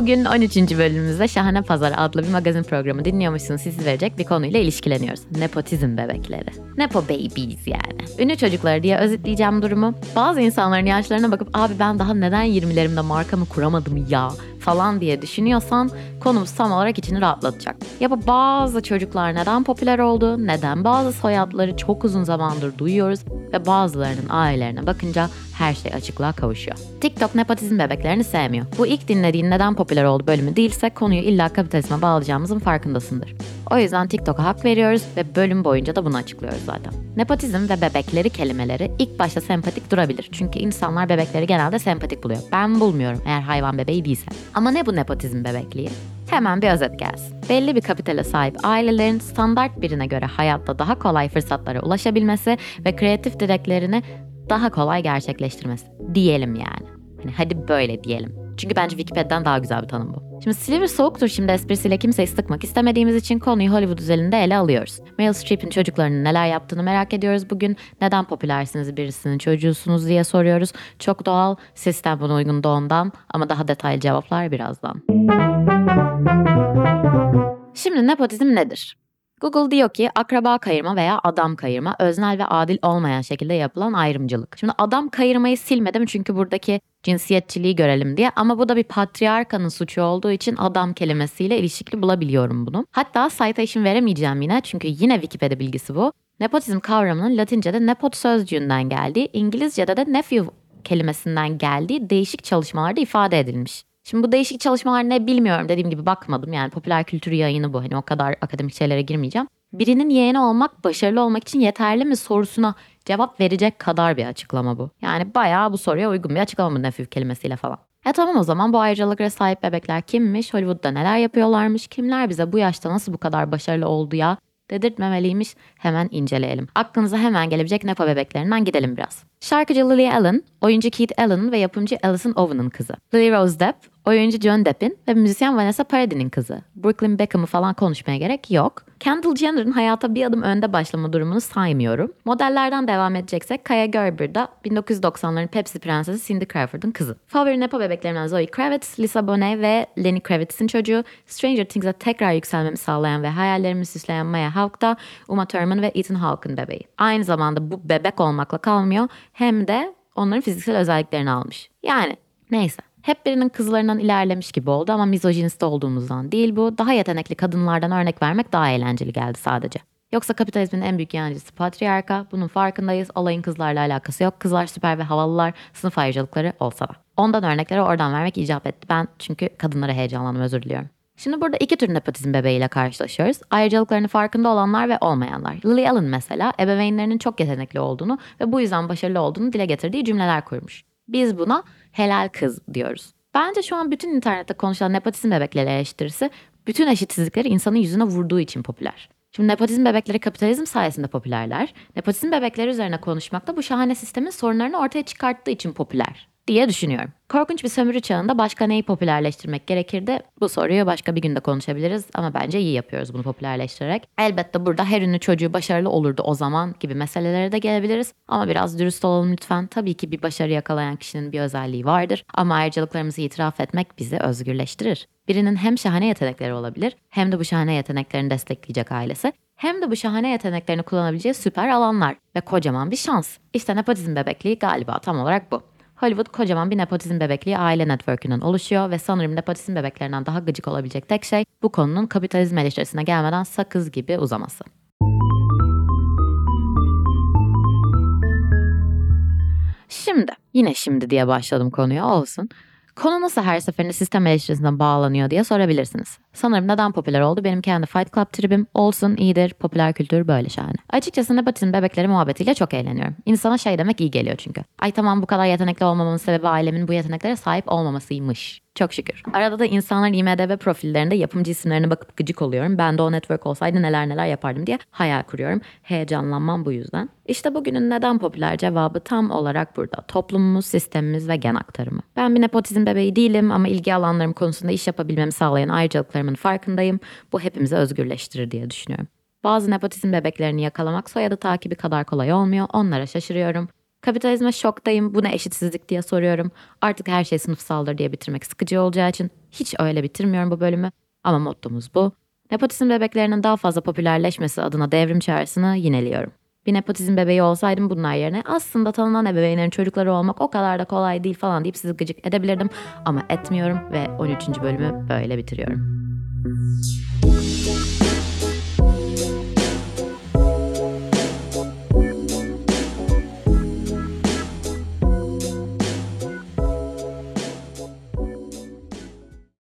Bugün 13. bölümümüzde Şahane Pazar adlı bir magazin programı dinliyormuşsunuz siz verecek bir konuyla ilişkileniyoruz. Nepotizm bebekleri. Nepo babies yani. Ünlü çocukları diye özetleyeceğim durumu. Bazı insanların yaşlarına bakıp abi ben daha neden 20'lerimde markamı kuramadım ya falan diye düşünüyorsan konumuz tam olarak içini rahatlatacak. Ya bazı çocuklar neden popüler oldu, neden bazı soyadları çok uzun zamandır duyuyoruz ve bazılarının ailelerine bakınca her şey açıklığa kavuşuyor. TikTok nepotizm bebeklerini sevmiyor. Bu ilk dinlediğin neden popüler oldu bölümü değilse konuyu illa kapitalizme bağlayacağımızın farkındasındır. O yüzden TikTok'a hak veriyoruz ve bölüm boyunca da bunu açıklıyoruz zaten. Nepotizm ve bebekleri kelimeleri ilk başta sempatik durabilir. Çünkü insanlar bebekleri genelde sempatik buluyor. Ben bulmuyorum eğer hayvan bebeği değilse. Ama ne bu nepotizm bebekliği? Hemen bir özet gelsin. Belli bir kapitale sahip ailelerin standart birine göre hayatta daha kolay fırsatlara ulaşabilmesi ve kreatif dileklerini daha kolay gerçekleştirmesi. Diyelim yani. Hani hadi böyle diyelim. Çünkü bence Wikipedia'dan daha güzel bir tanım bu. Şimdi Silivri soğuktur şimdi esprisiyle kimseyi sıkmak istemediğimiz için konuyu Hollywood özelinde ele alıyoruz. Meryl Streep'in çocuklarının neler yaptığını merak ediyoruz bugün. Neden popülersiniz birisinin çocuğusunuz diye soruyoruz. Çok doğal, sistem buna uygun da ondan ama daha detaylı cevaplar birazdan. Şimdi nepotizm nedir? Google diyor ki akraba kayırma veya adam kayırma öznel ve adil olmayan şekilde yapılan ayrımcılık. Şimdi adam kayırmayı silmedim çünkü buradaki cinsiyetçiliği görelim diye ama bu da bir patriarkanın suçu olduğu için adam kelimesiyle ilişkili bulabiliyorum bunu. Hatta citation veremeyeceğim yine çünkü yine Wikipedia bilgisi bu. Nepotizm kavramının Latince'de nepot sözcüğünden geldiği, İngilizce'de de nephew kelimesinden geldiği değişik çalışmalarda ifade edilmiş. Şimdi bu değişik çalışmalar ne bilmiyorum dediğim gibi bakmadım yani popüler kültür yayını bu hani o kadar akademik şeylere girmeyeceğim. Birinin yeğeni olmak başarılı olmak için yeterli mi sorusuna cevap verecek kadar bir açıklama bu. Yani bayağı bu soruya uygun bir açıklama bu nefif kelimesiyle falan. E tamam o zaman bu ayrıcalıklara sahip bebekler kimmiş, Hollywood'da neler yapıyorlarmış, kimler bize bu yaşta nasıl bu kadar başarılı oldu ya dedirtmemeliymiş hemen inceleyelim. Aklınıza hemen gelebilecek nepo bebeklerinden gidelim biraz. Şarkıcı Lily Allen, oyuncu Keith Allen ve yapımcı Alison Owen'ın kızı. Lily Rose Depp, oyuncu John Depp'in ve müzisyen Vanessa Paradis'in kızı. Brooklyn Beckham'ı falan konuşmaya gerek yok. Kendall Jenner'ın hayata bir adım önde başlama durumunu saymıyorum. Modellerden devam edeceksek Kaya Gerber da 1990'ların Pepsi prensesi Cindy Crawford'ın kızı. Favori nepo bebeklerimden Zoe Kravitz, Lisa Bonet ve Lenny Kravitz'in çocuğu. Stranger Things'e tekrar yükselmemi sağlayan ve hayallerimi süsleyen Maya Hawke da Uma Thurman ve Ethan Hawke'ın bebeği. Aynı zamanda bu bebek olmakla kalmıyor hem de onların fiziksel özelliklerini almış. Yani neyse. Hep birinin kızlarından ilerlemiş gibi oldu ama mizojinist olduğumuzdan değil bu. Daha yetenekli kadınlardan örnek vermek daha eğlenceli geldi sadece. Yoksa kapitalizmin en büyük yancısı patriarka. Bunun farkındayız. Olayın kızlarla alakası yok. Kızlar süper ve havalılar. Sınıf ayrıcalıkları olsa da. Ondan örnekleri oradan vermek icap etti. Ben çünkü kadınlara heyecanlandım özür diliyorum. Şimdi burada iki tür nepotizm bebeğiyle karşılaşıyoruz. Ayrıcalıklarını farkında olanlar ve olmayanlar. Lily Allen mesela ebeveynlerinin çok yetenekli olduğunu ve bu yüzden başarılı olduğunu dile getirdiği cümleler kurmuş. Biz buna helal kız diyoruz. Bence şu an bütün internette konuşulan nepotizm bebekleri eleştirisi bütün eşitsizlikleri insanın yüzüne vurduğu için popüler. Şimdi nepotizm bebekleri kapitalizm sayesinde popülerler. Nepotizm bebekleri üzerine konuşmak da bu şahane sistemin sorunlarını ortaya çıkarttığı için popüler diye düşünüyorum. Korkunç bir sömürü çağında başka neyi popülerleştirmek gerekirdi? Bu soruyu başka bir günde konuşabiliriz ama bence iyi yapıyoruz bunu popülerleştirerek. Elbette burada her ünlü çocuğu başarılı olurdu o zaman gibi meselelere de gelebiliriz. Ama biraz dürüst olalım lütfen. Tabii ki bir başarı yakalayan kişinin bir özelliği vardır ama ayrıcalıklarımızı itiraf etmek bizi özgürleştirir. Birinin hem şahane yetenekleri olabilir hem de bu şahane yeteneklerini destekleyecek ailesi hem de bu şahane yeteneklerini kullanabileceği süper alanlar ve kocaman bir şans. İşte nepotizm bebekliği galiba tam olarak bu. Hollywood kocaman bir nepotizm bebekliği aile network'ünden oluşuyor ve sanırım nepotizm bebeklerinden daha gıcık olabilecek tek şey bu konunun kapitalizm eleştirisine gelmeden sakız gibi uzaması. Şimdi, yine şimdi diye başladım konuya olsun. Konu nasıl her seferinde sistem eleştirisinden bağlanıyor diye sorabilirsiniz. Sanırım neden popüler oldu benim kendi Fight Club tribim olsun iyidir popüler kültür böyle şahane. Açıkçası nepotizm bebekleri muhabbetiyle çok eğleniyorum. İnsana şey demek iyi geliyor çünkü. Ay tamam bu kadar yetenekli olmamamın sebebi ailemin bu yeteneklere sahip olmamasıymış. Çok şükür. Arada da insanların IMDB profillerinde yapımcı isimlerine bakıp gıcık oluyorum. Ben de o network olsaydı neler neler yapardım diye hayal kuruyorum. Heyecanlanmam bu yüzden. İşte bugünün neden popüler cevabı tam olarak burada. Toplumumuz, sistemimiz ve gen aktarımı. Ben bir nepotizm bebeği değilim ama ilgi alanlarım konusunda iş yapabilmemi sağlayan ayrıcalıklarımın farkındayım. Bu hepimizi özgürleştirir diye düşünüyorum. Bazı nepotizm bebeklerini yakalamak soyadı takibi kadar kolay olmuyor. Onlara şaşırıyorum. Kapitalizme şoktayım, bu ne eşitsizlik diye soruyorum. Artık her şey sınıfsaldır diye bitirmek sıkıcı olacağı için hiç öyle bitirmiyorum bu bölümü. Ama mottomuz bu. Nepotizm bebeklerinin daha fazla popülerleşmesi adına devrim çağrısını yineliyorum. Bir nepotizm bebeği olsaydım bunlar yerine aslında tanınan ebeveynlerin çocukları olmak o kadar da kolay değil falan deyip sizi gıcık edebilirdim. Ama etmiyorum ve 13. bölümü böyle bitiriyorum. Mm-hmm.